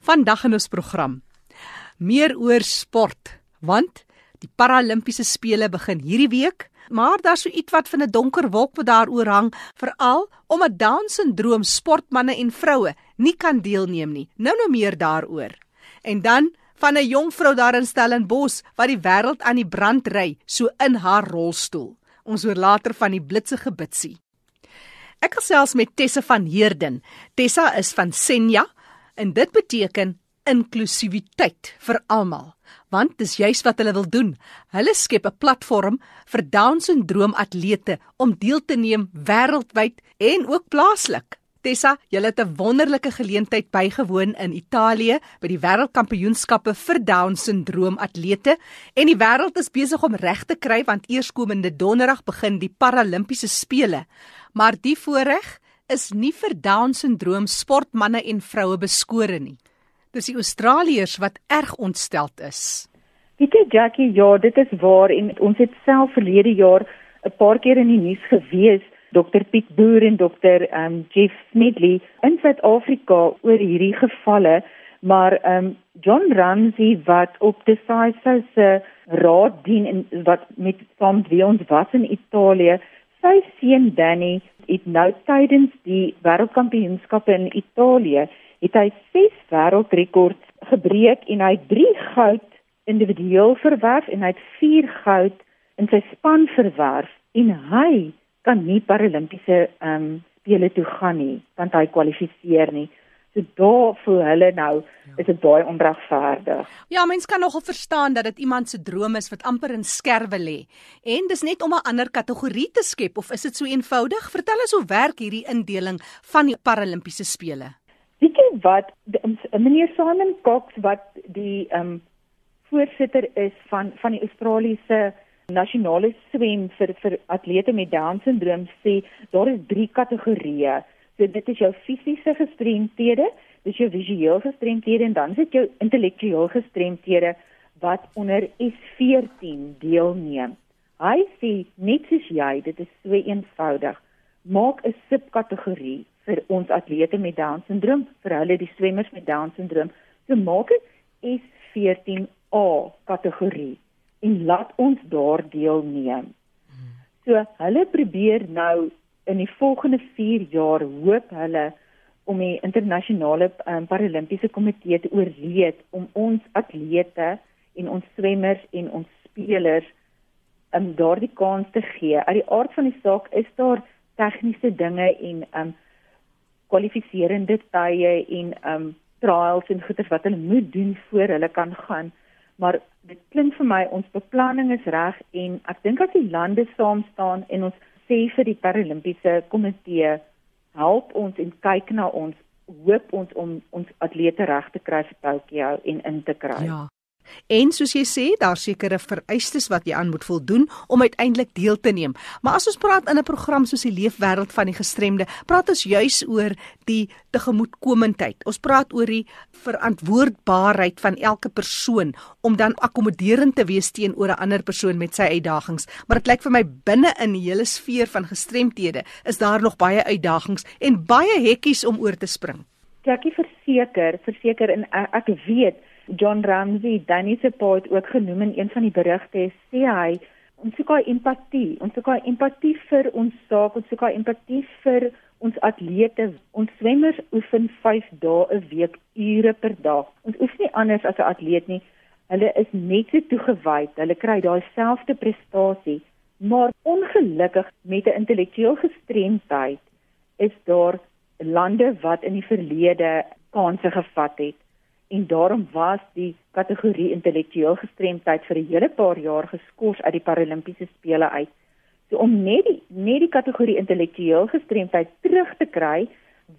Vandag in ons program meer oor sport, want die Paralimpiese spele begin hierdie week, maar daar's so iets wat van 'n donker wolk wat daaroor hang, veral omdat Down-sindroom sportmense en vroue nie kan deelneem nie. Nou nou meer daaroor. En dan van 'n jong vrou daar in Stellenbosch wat die wêreld aan die brand ry, so in haar rolstoel. Ons hoor later van die blitsige bitsie. Ek gesels met Tessa van Heerden. Tessa is van Senja en dit beteken inklusiwiteit vir almal want dis juis wat hulle wil doen. Hulle skep 'n platform vir Down-sindroom atlete om deel te neem wêreldwyd en ook plaaslik. Tessa, jy het 'n wonderlike geleentheid bygewoon in Italië by die wêreldkampioenskappe vir Down-sindroom atlete en die wêreld is besig om reg te kry want eerskomende donderdag begin die Paralimpiese spele. Maar die voorreg is nie vir Down-sindroom sportmense en vroue beskore nie. Dis die Australiërs wat erg ontsteld is. Weet jy Jackie, ja, dit is waar en ons het self verlede jaar 'n paar keer in die nuus gewees, Dr Piet Boer en Dr um, ehm, Jeff Smedley in Suid-Afrika oor hierdie gevalle, maar um John Ramsey wat op SAISA se raad dien en wat met saam wie ons was in Italië, sy seun Danny het nou tydens die wêreldkampioenskappe in Italië het hy 6 wêreldrekords gebreek en hy het 3 goud individueel verwerf en hy het 4 goud in sy span verwerf en hy kan nie paralimpiese ehm um, spele toe gaan nie want hy kwalifiseer nie. So daar vir hulle nou ja. is dit baie onregverdig. Ja, mens kan nogal verstaan dat dit iemand se droom is wat amper in skerwe lê. En dis net om 'n ander kategorie te skep of is dit so eenvoudig? Vertel ons hoe werk hierdie indeling van die Paralimpiese spele? Weet jy wat meneer Simon Cox wat die ehm um, voorsitter is van van die Australiese nasionale swem vir vir atlete met down syndroom sê daar is drie kategorieë. So dit is jou fisiese gestremthede, dis jou visuele gestremthede en dan is dit jou intellektuele gestremthede wat onder S14 deelneem. Hy sê net soos jy, dit is so eenvoudig. Maak 'n subkategorie vir ons atlete met down syndroom, vir hulle die swemmers met down syndroom, so maak dit S14A kategorie en laat ons daar deelneem. So hulle probeer nou in die volgende 4 jaar hoop hulle om die internasionale um, paralimpiese komitee te oorleed om ons atlete en ons swemmers en ons spelers om um, daardie kans te gee. Uit die aard van die saak is daar tegniese dinge en um kwalifiserende tye en um trials en goeders wat hulle moet doen voor hulle kan gaan. Maar dit klink vir my ons beplanning is reg en ek dink as die lande saam staan en ons sê vir die paralimpiese komitee help ons en kyk na ons hoop ons om ons atlete reg te kry vir Tokio en in te kry. Ja. En soos jy sê, daar sekerre vereistes wat jy aan moet voldoen om uiteindelik deel te neem. Maar as ons praat in 'n program soos die leefwêreld van die gestremde, praat ons juis oor die tegemoetkomendheid. Ons praat oor die verantwoordbaarheid van elke persoon om dan akkommoderend te wees teenoor 'n ander persoon met sy uitdagings. Maar dit lyk vir my binne in die hele sfeer van gestremthede is daar nog baie uitdagings en baie hekkies om oor te spring. Jackie verseker, verseker en ek weet John Ramsey, Danny se pa het ook genoem in een van die berigte, sê hy ons soek daai empatie, ons soek daai empatie vir ons saak, ons soek daai empatie vir ons atlete. Ons swemmers oefen 5 dae 'n week, ure per dag. Ons oefen nie anders as 'n atleet nie. Hulle is net so toegewyd. Hulle kry daai selfde prestasie, maar ongelukkig met 'n intellektueel gestremdheid is daar lande wat in die verlede kansse gevat het en daarom was die kategorie intellektueel gestremdheid vir 'n hele paar jaar geskort uit die Paralimpiese spele uit. So om net die net die kategorie intellektueel gestremdheid terug te kry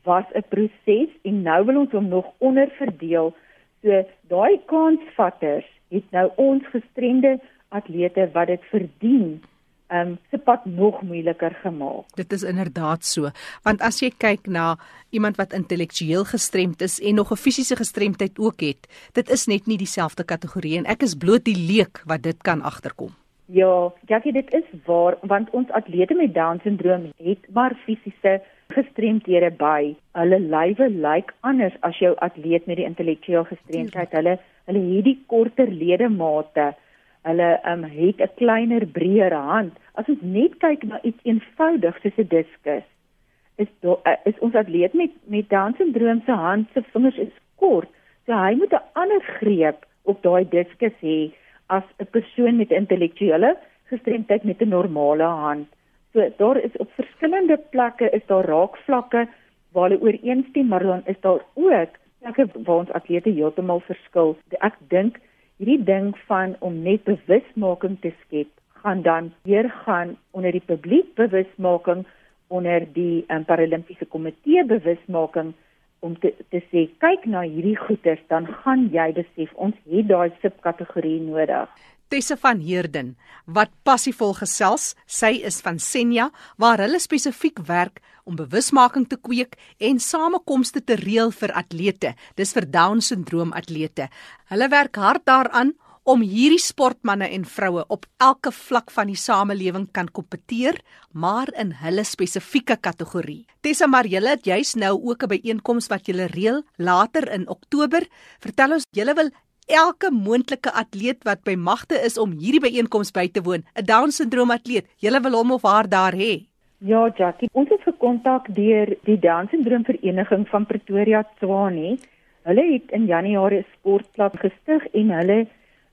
was 'n proses en nou wil ons hom nog onderverdeel. So daai kansvatters het nou ons gestremde atlete wat dit verdien um se pad nog moeiliker gemaak. Dit is inderdaad so, want as jy kyk na iemand wat intellektueel gestremd is en nog 'n fisiese gestremdheid ook het, dit is net nie dieselfde kategorie en ek is bloot die leek wat dit kan agterkom. Ja, Jackie, dit is waar want ons atlete met down syndroom het maar fisiese gestremdhede by. Hulle lywe lyk anders as jou atleet met die intellektuele gestremdheid. Hulle hulle het die korter ledemate. Hulle um, het 'n kleiner, breër hand. As ons net kyk na iets eenvoudigs soos 'n diskus, is do, uh, is ons atleet met met Down syndroom se hand se vingers is kort. So hy moet 'n ander greep op daai diskus hê as 'n persoon met intellektuele gestremdheid met 'n normale hand. So daar is op verskillende plekke is daar raakvlakke waar hulle ooreenstem, maar dan is daar ook plekke waar ons atlete heeltemal verskil. Ek dink hierdie ding van om net bewusmaking te skep, gaan dan weer gaan onder die publiek bewusmaking onder die um, Paralimpiese Komitee bewusmaking om te te sê kyk na hierdie goeters dan gaan jy besef ons het daai subkategorie nodig. Tesse van Heerden wat passievol gesels. Sy is van Senja waar hulle spesifiek werk om bewusmaking te kweek en samekomste te reël vir atlete. Dis vir Down syndroom atlete. Hulle werk hard daaraan om hierdie sportmense en vroue op elke vlak van die samelewing kan kompeteer, maar in hulle spesifieke kategorie. Tessa Marielle het juis nou ook 'n byeenkoms wat julle reël later in Oktober. Vertel ons, julle wil elke moontlike atleet wat by magte is om hierdie byeenkoms by te woon, 'n Down syndroom atleet, julle wil hom of haar daar hê. Ja, Jackie, ons het gekontak deur die Down syndroom vereniging van Pretoria Tswane. Hulle het in Januarie 'n sportklub gestig en hulle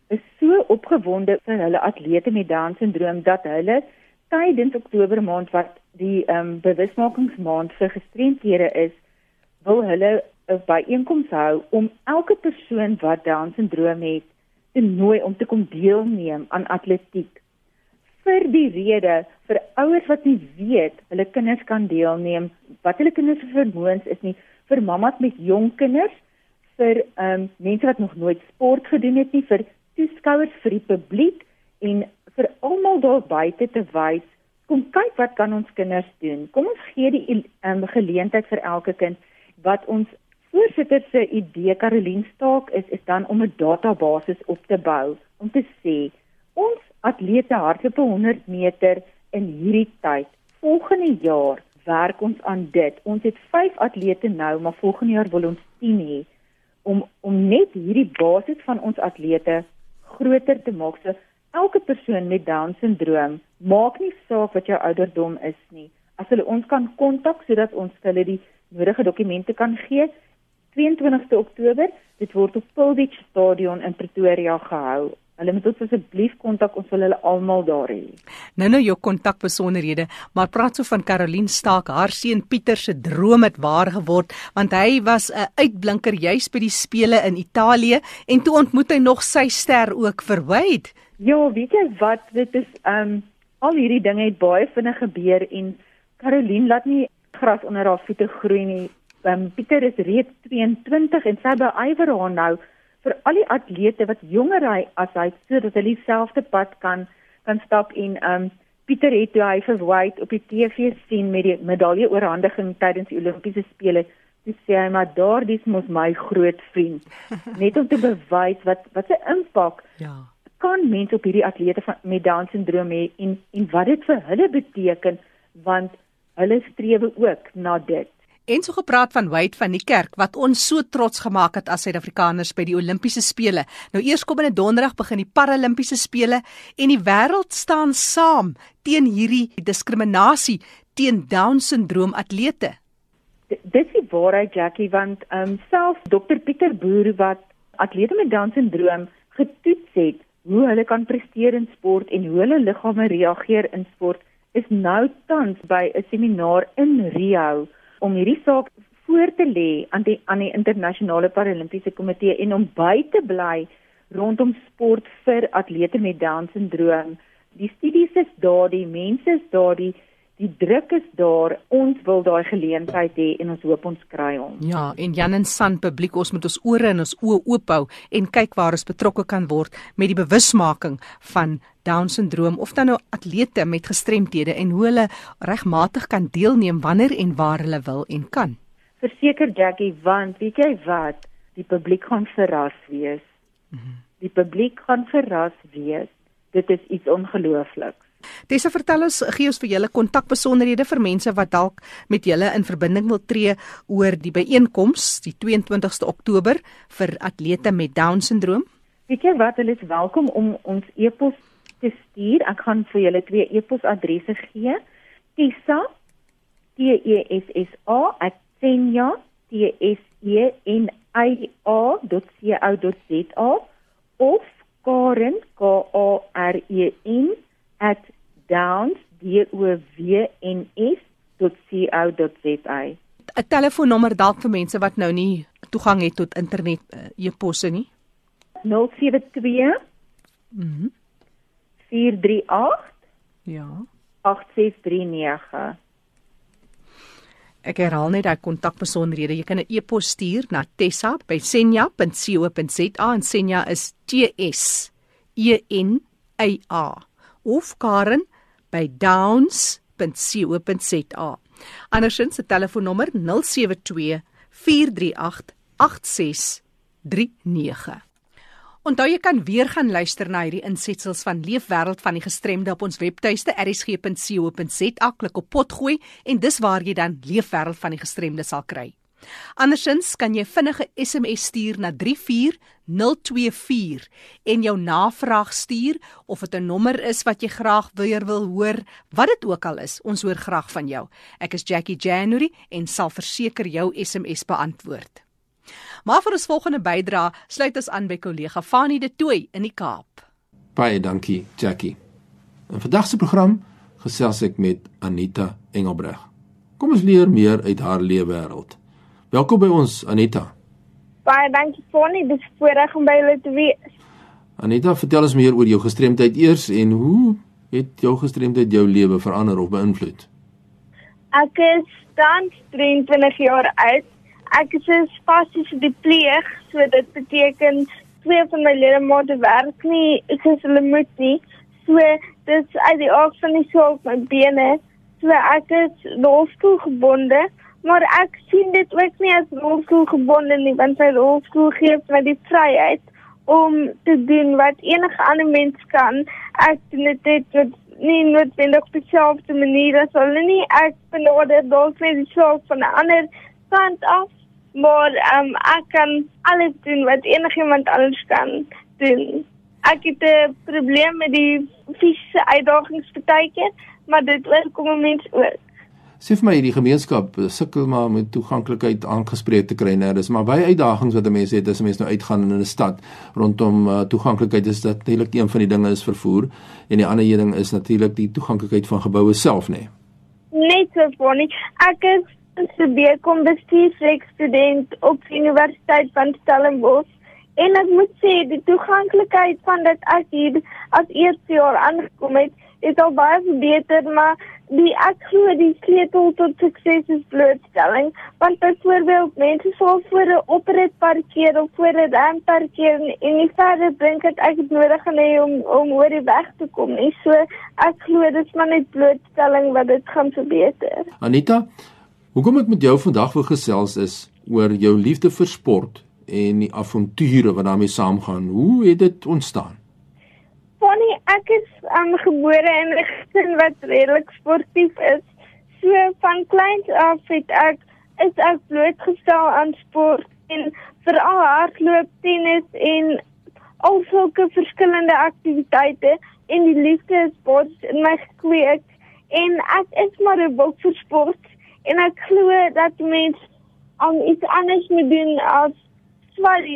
is so opgewonde vir hulle atlete met Down syndroom dat hulle tydens Oktober maand wat die ehm um, bewusmakingsmaand vir gestremdhede is, wil hulle 'n byeenkoms hou om elke persoon wat Down syndroom het te nooi om te kom deelneem aan atletiek. Vir die rede vir ouers wat nie weet hulle kinders kan deelneem, wat hulle kinders se vermoëns is nie, vir mammas met jong kinders, vir ehm um, mense wat nog nooit sport gedoen het nie, vir toeskouers, vir die publiek en vir almal daar buite te wys kom kyk wat kan ons kinders doen. Kom ons gee die um, geleentheid vir elke kind wat ons voorsitter se idee Caroline Staak is is dan om 'n database op te bou om te sê ons atlete hardloop 100 meter in hierdie tyd. Volgende jaar werk ons aan dit. Ons het 5 atlete nou, maar volgende jaar wil ons 10 hê om om net hierdie basis van ons atlete groter te maak. So elke persoon met Down syndroom, maak nie saak wat jou ouderdom is nie. As hulle ons kan kontak sodat ons hulle die nodige dokumente kan gee, 22ste Oktober. Dit word op Pilbeach Stadion in Pretoria gehou. Hulle moet ons asseblief kontak, ons wil hulle almal daar hê. Nou nou jou kontak besonderhede, maar praat so van Caroline Staak, haar seun Pieter se droom het waar geword, want hy was 'n uitblinker juis by die spele in Italië en toe ontmoet hy nog sy ster ook verwyd. Ja, weet jy wat, dit is um al hierdie dinge het baie vinnig gebeur en Caroline laat nie gras onder haar voete groei nie um, Pieter is reeds 22 en sy beywer haar nou vir al die atlete wat jonger hy as hy sodat hulle dieselfde pad kan kan stap en um Pieter het toe hy vir White op die TV sien met die medalje oorhandiging tydens die Olimpiese spele dis sê hy maar daardie mos my groot vriend. Net om te bewys wat wat 'n impak ja. kan mense op hierdie atlete van met Down syndroom hê en en wat dit vir hulle beteken want hulle strewe ook na dit En so gepraat van Wade van die kerk wat ons so trots gemaak het as Suid-Afrikaners by die Olimpiese spele. Nou eers kom in 'n donderdag begin die Paralimpiese spele en die wêreld staan saam teen hierdie diskriminasie teen Down syndroom atlete. Dit is waarheid Jackie want ehm um, self Dr Pieter Boer wat atlete met Down syndroom getoets het hoe hulle kan presteer in sport en hoe hulle liggame reageer in sport is nou tans by 'n seminaar in Rio om hierdie saak voor te lê aan die aan die internasionale paralimpiese komitee en om by te bly rondom sport vir atlete met down syndroom. Die studies is daar, die mense is daar, die die druk is daar. Ons wil daai geleentheid hê en ons hoop ons kry hom. Ja, en Jan en San publiek, ons moet ons ore en ons oë oop hou en kyk waar ons betrokke kan word met die bewusmaking van Down syndroom of dan nou atlete met gestremthede en hoe hulle regmatig kan deelneem wanneer en waar hulle wil en kan. Verseker Jackie, want weet jy wat, die publiek gaan verras wees. -hmm. Die publiek gaan verras wees. Dit is iets ongeloofliks. Tessa vertel ons gee ons vir julle kontakbesonderhede vir mense wat dalk met julle in verbinding wil tree oor die byeenkoms die 22ste Oktober vir atlete met down syndroom. Weet jy wat, hulle is welkom om ons e-pos te stuur. Ek gaan vir julle twee e-posadresse gee. Tessa T E S S A @senya T S E N I A.co.za of Karen K A R E N @downs d o w n s.co.za 'n Telefoonnommer dalk vir mense wat nou nie toegang het tot internet uh, e-posse nie. 072 Mhm. 438 Ja. 8639 Ek herhaal net daai kontakbesonderhede. Jy kan 'n e-pos stuur na tessa@senya.co.za en Senya is T S E N A A of Karen by downs.co.za. Andersins se telefoonnommer 072 438 8639. Onthou jy kan weer gaan luister na hierdie insetsels van Leefwêreld van die gestremde op ons webtuiste rsg.co.za klik op potgooi en dis waar jy dan Leefwêreld van die gestremde sal kry. Andersins kan jy vinnige SMS stuur na 34024 en jou navraag stuur of dit 'n nommer is wat jy graag weer wil hoor, wat dit ook al is. Ons hoor graag van jou. Ek is Jackie January en sal verseker jou SMS beantwoord. Maar vir ons volgende bydra sluit ons aan by kollega Fanie De Tooy in die Kaap. Baie dankie, Jackie. In vandag se program gesels ek met Anita Engelbreg. Kom ons leer meer uit haar lewe Welkom by ons, Anita. Baie dankie Fonnie, dis voorreg om by julle te wees. Anita, vertel ons meer oor jou gestremdheid eers en hoe het jou gestremdheid jou lewe verander of beïnvloed? Ek is tans 23 jaar oud. Ek is 'n spasiese dipleeg, so dit beteken twee van my ledemate werk nie, ek is hulle moet nie. So dis uit die aard van die saak my bene. So ek is rolstoelgebonde, maar ek sien dit ook nie as rolstoelgebonde nie, want my rolstoel gee my die vryheid om te doen wat enige ander mens kan. Ek doen dit net met nie noodwendig op dieselfde manier as hulle nie. Ek benodig dalk net die saak van 'n ander kant af, maar um, ek kan alles doen wat enigiemand anders kan doen. Ek het 'n probleem met die fisiese uitdagings partykeer, maar dit oorkom mense ook. Sê vir my hierdie gemeenskap sukkel maar met toeganklikheid aangespreek te kry, né? Dis maar baie uitdagings wat 'n mens het as 'n mens nou uitgaan in 'n stad rondom uh, toeganklikheid is dat natuurlik een van die dinge is vervoer en die ander ding is natuurlik die toeganklikheid van geboue self, né? Net so bonnie. Ek is 'n studiekom bestuursrek student op Universiteit van Stellenbosch en ek moet sê die toeganklikheid van dit as hier as eerste jaar aangekom het, is al baie verbeter, maar die ek glo die sleutel tot sukses is blootstelling want byvoorbeeld mense sal voor 'n oprit parkeer of voor 'n ramp parkeer en, nie verder dink dat ek nodig gaan hê om om oor die weg te kom nie so ek glo dit is maar net blootstelling wat dit gaan verbeter Anita, hoekom ek met jou vandag wil gesels is oor jou liefde vir sport en die avonture wat daarmee saamgaan. Hoe het dit ontstaan? Bonnie, ek is um, gebore in 'n gesin wat redelik sportief is. So van kleins af het ek is ek blootgestel aan sport en veral hardloop, tennis en al sulke verskillende aktiwiteite en die liefde vir sport in my gekweek. En ek is maar 'n bok vir sport. En ek glo dat mens om iets anders moet doen as swaar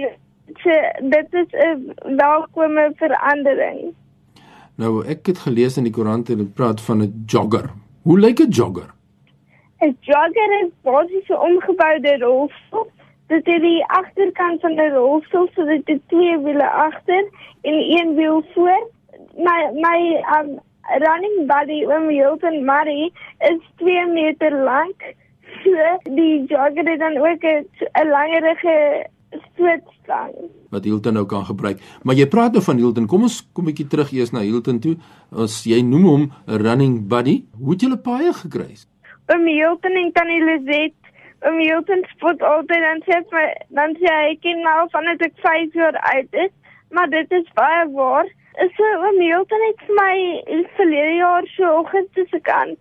So, dit is 'n welkome verandering. Nou, ek het gelees in die koerant en dit praat van 'n jogger. Hoe lyk 'n jogger? 'n Jogger is basies 'n omgeboude rolstoel. Dit het die agterkant van 'n rolstoel so dit het twee wiele agter en een wiel voor. My my um running buddy oom Hilton Murray is 2 meter lank. So, die jogger het dan ook 'n langerige stootstang. Wat Hilton nou kan gebruik. Maar jy praat nou van Hilton. Kom ons kom 'n bietjie terug eers na Hilton toe. As jy noem hom 'n running buddy, hoe het julle paie gekry? Oom Hilton en Tannie Lizet. Oom Hilton spot altyd dan sê my dan sê hy ken my al van dit ek 5 jaar oud is, maar dit is baie waar. so oom Hilton het vir my verlede jaar so oggend tussen kant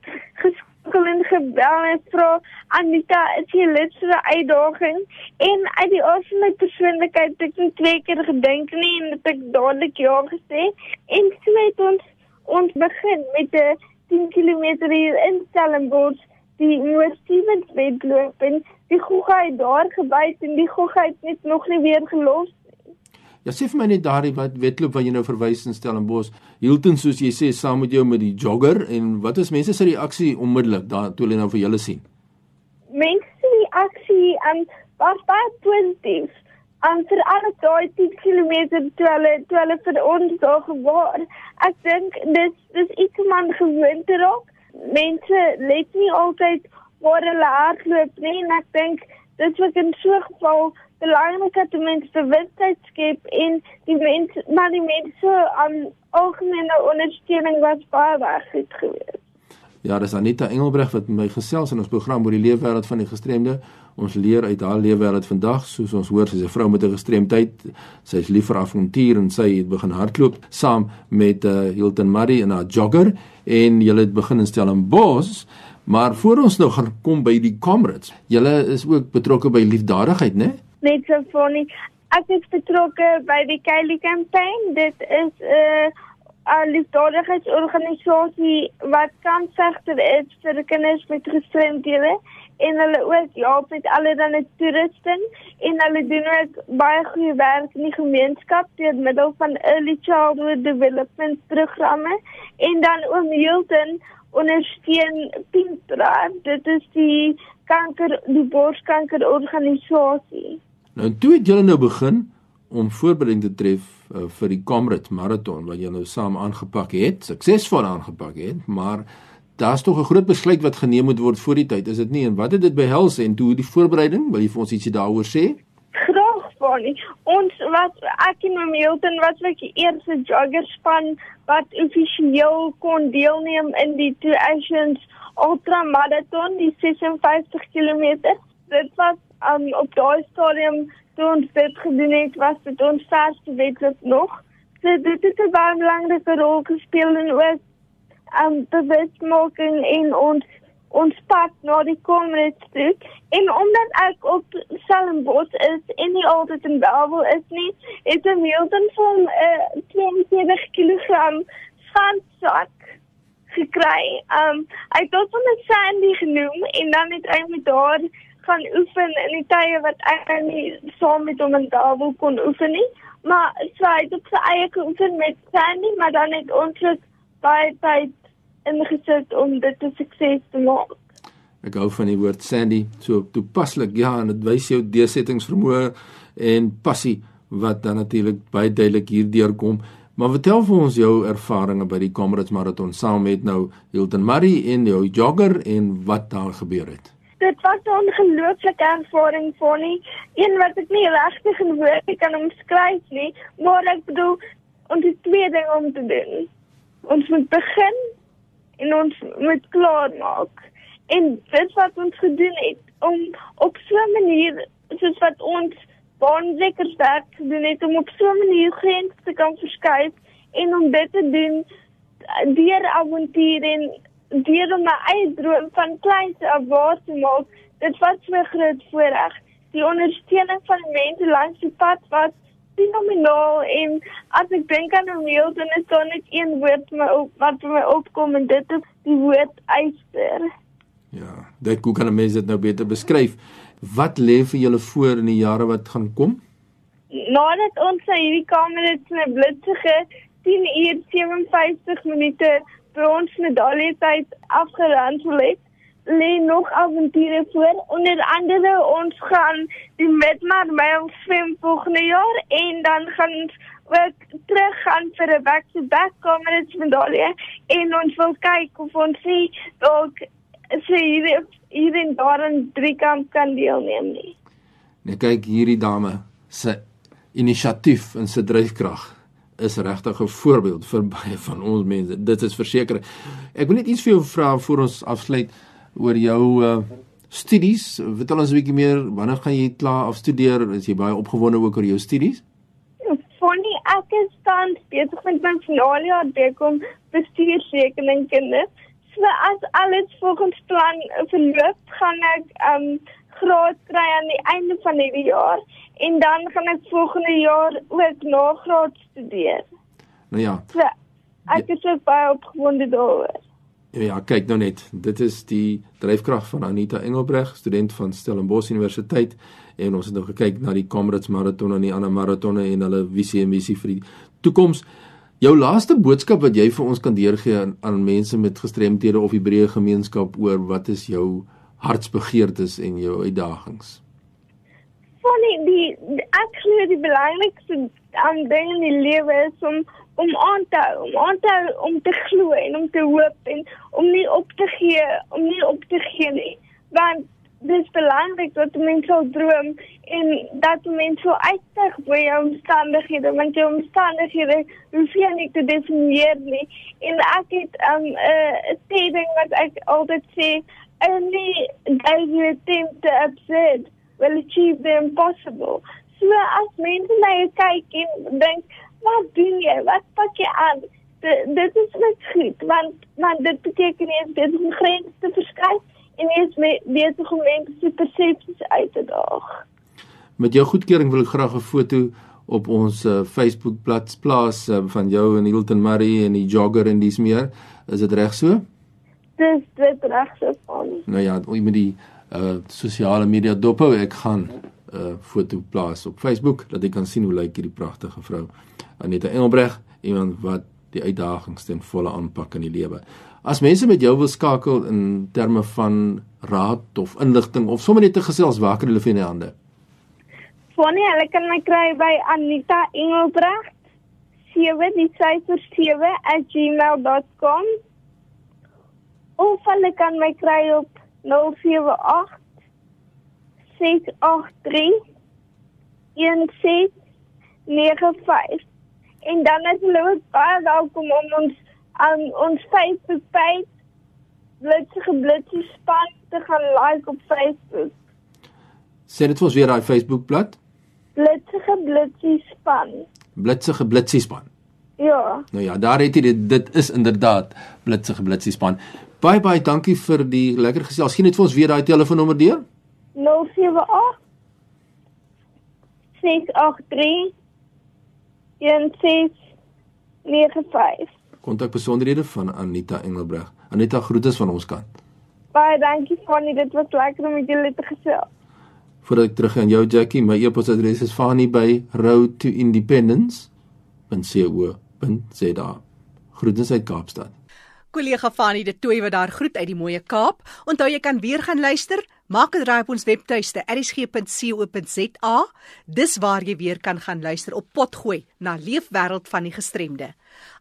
geskakel en gebel en vra Anita, is jy lid vir 'n uitdaging? En uit die aard van my persoonlikheid het ek nie twee keer gedink nie en het ek dadelik ja gesê. En so het ons ons begin met 'n 10 km hier in Stellenbosch die Noord-Stevens wedloop en die gogga het daar gebyt en die gogga het net nog nie weer gelos Ja sê vir my net daardie wat wedloop wat jy nou verwys in Stellenbosch. Hilton soos jy sê saam met jou met die jogger en wat is mense se reaksie onmiddellik daar toe hulle nou vir julle sien? Mense se reaksie um, was baie positief. En vir alle daai 10 km toe hulle toe hulle vir ons daar gewaar. Ek dink dis dis iets om aan gewoon te raak. Mense let nie altyd waar hulle hardloop nie en ek dink dit was in so 'n geval belangrik dat die mense bewustheid skep en die mense maar die mense aan algemene ondersteuning was baie baie goed geweest. Ja, dis Anita Engelbreg wat my gesels in ons program oor die leefwêreld van die gestremde. Ons leer uit haar leefwêreld vandag, soos ons hoor, sy's 'n vrou met 'n gestremdheid. Sy's lief vir avontuur en sy het begin hardloop saam met uh, Hilton Murray in haar jogger en hulle het begin in Stellenbosch. Maar voor ons nou gaan kom by die Comrades. Julle is ook betrokke by liefdadigheid, né? Nee? Net so funny. Ek is betrokke by die Kylie campaign. Dit is 'n uh, liefdadigheidsorganisasie wat kansvegter is vir kinders met gestremdhede. En hulle ook help met allerlei toerusting. En hulle doen ook baie goeie werk in die gemeenskap deur middel van early childhood development programme. En dan oom Hilton ondersteun Pintra dit is die kanker die borskanker organisasie Nou toe het julle nou begin om voorbereiding te tref uh, vir die Comrade marathon wat julle nou saam aangepak het, suksesvol aangepak het, maar daar's tog 'n groot besluit wat geneem moet word voor die tyd, is dit nie? En wat het dit behels en toe die voorbereiding? Wil jy vir ons ietsie daaroor sê? Graag, Bonnie. Ons wat ek en my Milton wat was die eerste joggerspan wat offisieel kon deelneem in die Two Oceans Ultra Marathon, die 56 km. Dit was um, op daai stadium toe ons dit gedoen het, was dit ons verste wedloop nog. So dit het 'n baie belangrike rol gespeel in ook um bewustmaking en ons ons pad na die komende stuk. En omdat ek op Stellenbosch is en nie altyd in Bellville is nie, het ek Milton van 'n uh, 22 kg sandsak gekry. Um hy het tot van 'n sandy genoem en dan het hy met daar gaan oefen in die tye wat ek nie saam met hom in Davos kon oefen nie. Maar sy het op sy eie geoefen met Sandy, maar dan het ons ook baie tyd ingesit om dit te sukses te maak. Ek hou van die woord Sandy, so toepaslik. Ja, en dit wys jou deursettingsvermoë en passie wat dan natuurlik baie duidelik hier deurkom. Maar vertel vir ons jou ervarings by die Comrades Marathon saam met nou Hilton Murray en jou jogger en wat daar gebeur het dit was 'n ongelooflike ervaring vir my. Een wat ek nie regtig in woorde kan omskryf nie, maar ek bedoel ons het twee dinge om te doen. Ons moet begin en ons moet klaar maak. En dit wat ons gedoen het om op so 'n manier soos wat ons baanwekkers werk gedoen het om op so 'n manier grense te kan verskuif en om dit te doen deur avontuur en deur om my eie droom van kleins af waar te maak, dit was my groot voorreg. Die ondersteuning van mense langs die pad was fenomenaal en as ek dink aan 'n meel dan is daar net een woord my op, wat vir my opkom en dit is die woord eister. Ja, dit hoe kan 'n mens dit nou beter beskryf? Wat lê vir julle voor in die jare wat gaan kom? Nadat ons hierdie kamer het 'n blitsige 10 uur 57 minute brons medalje tyd afgeronsel het, lê nog avonture voor. Onder andere ons gaan die Midmar Mile swem volgende jaar en dan gaan ons ook terug gaan vir 'n back-to-back Comrades medalje en ons wil kyk of ons sien dalk sy hier in daar in drie kamp kan deelneem nie. Net kyk hierdie dame se inisiatief en se dryfkrag is regtig 'n voorbeeld vir baie van ons mense. Dit is verseker. Ek wil net iets vir jou vra voor ons afsluit oor jou uh studies. Vertel ons 'n bietjie meer, wanneer gaan jy klaar afstudeer? Is jy baie opgewonde ook oor jou studies? Funny, ek is tans besig met my finale jaar bekom bestuursrekeningkunde. So as alles volgens plan verloop, gaan ek um graad kry aan die einde van hierdie jaar en dan gaan ek volgende jaar ook nagraad studeer. Nou ja. So ek is ook baie opgewonde daaroor. Ja, kyk nou net. Dit is die dryfkrag van Anita Engelbreg, student van Stellenbosch Universiteit en ons het nou gekyk na die Comrades maraton en die ander maratonne en hulle visie en missie vir die toekoms. Jou laaste boodskap wat jy vir ons kan deurgee aan, aan mense met gestremthede of die breë gemeenskap oor wat is jou hartsbegeertes en jou uitdagings? Funny, die, die ek glo die belangrikste aan ding in die lewe is om om aan te hou, om aan te hou, om te glo en om te hoop en om nie op te gee, om nie op te gee nie. Want dit is belangrik dat mense sal droom en dat mense sal uitstyg vir jou omstandighede, want jou omstandighede hoef jy nie te definieer nie. En ek het 'n um, uh, ding wat ek altyd sê, only those who attempt the absurd will achieve the impossible. So as mense na jou kyk en dink wat doen jy? Wat pak jy aan? De, dit is net goed, want want dit beteken jy is besig om grense te verskuif en jy is besig om mense se persepsies uit te daag. Met jou goedkeuring wil ek graag 'n foto op ons uh, Facebook bladsy plaas uh, van jou en Hilton Murray en die jogger en dis meer. Is dit reg so? Dis dit reg so van. Nou ja, met die uh sosiale media dophou ek gaan 'n uh, foto plaas op Facebook dat jy kan sien hoe lyk hierdie pragtige vrou. Aneta Engelbreg, iemand wat die uitdagings ten volle aanpak in die lewe. As mense met jou wil skakel in terme van raad of inligting of sommer net te gesels, waar kan hulle vind hande? Fonnie, hulle kan my kry by Anita Engelbreg 7@gmail.com of hulle kan my kry op 078 683 1695 en dan is hulle ook baie welkom om ons aan ons Facebook page Blitsige Blitsie span te gaan like op Facebook. Sê dit vir ons weer daai Facebook bladsy. Blitsige Blitsie span. Blitsige Blitsie span. Ja. Nou ja, daar het jy dit dit is inderdaad Blitsige Blitsie span. Baie baie dankie vir die lekker gesels. Skien net vir ons weer daai telefoonnommer deur. 078 683 1695. Kontak besonderhede van Anita Engelbreg. Anita groete van ons kant. Baie dankie Fanny, dit was lekker om met julle te gesels. Voordat ek terug aan jou Jackie, my e-posadres is fanny@roadtoindependence.co.za. Groetens uit Kaapstad. Kollega Fanny de Tooi wat daar groet uit die mooie Kaap. Onthou jy kan weer gaan luister. Maak 'n draai op ons webtuiste erisg.co.za. Dis waar jy weer kan gaan luister op potgooi na Leefwêreld van die gestremde.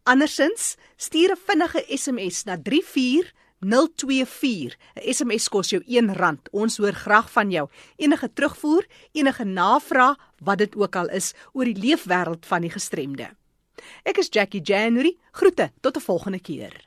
Andersins, stuur 'n vinnige SMS na 34024. 'n SMS kos jou R1. Ons hoor graag van jou. Enige terugvoer, enige navraag, wat dit ook al is oor die leefwêreld van die gestremde. Ek is Jackie January. Groete tot 'n volgende keer.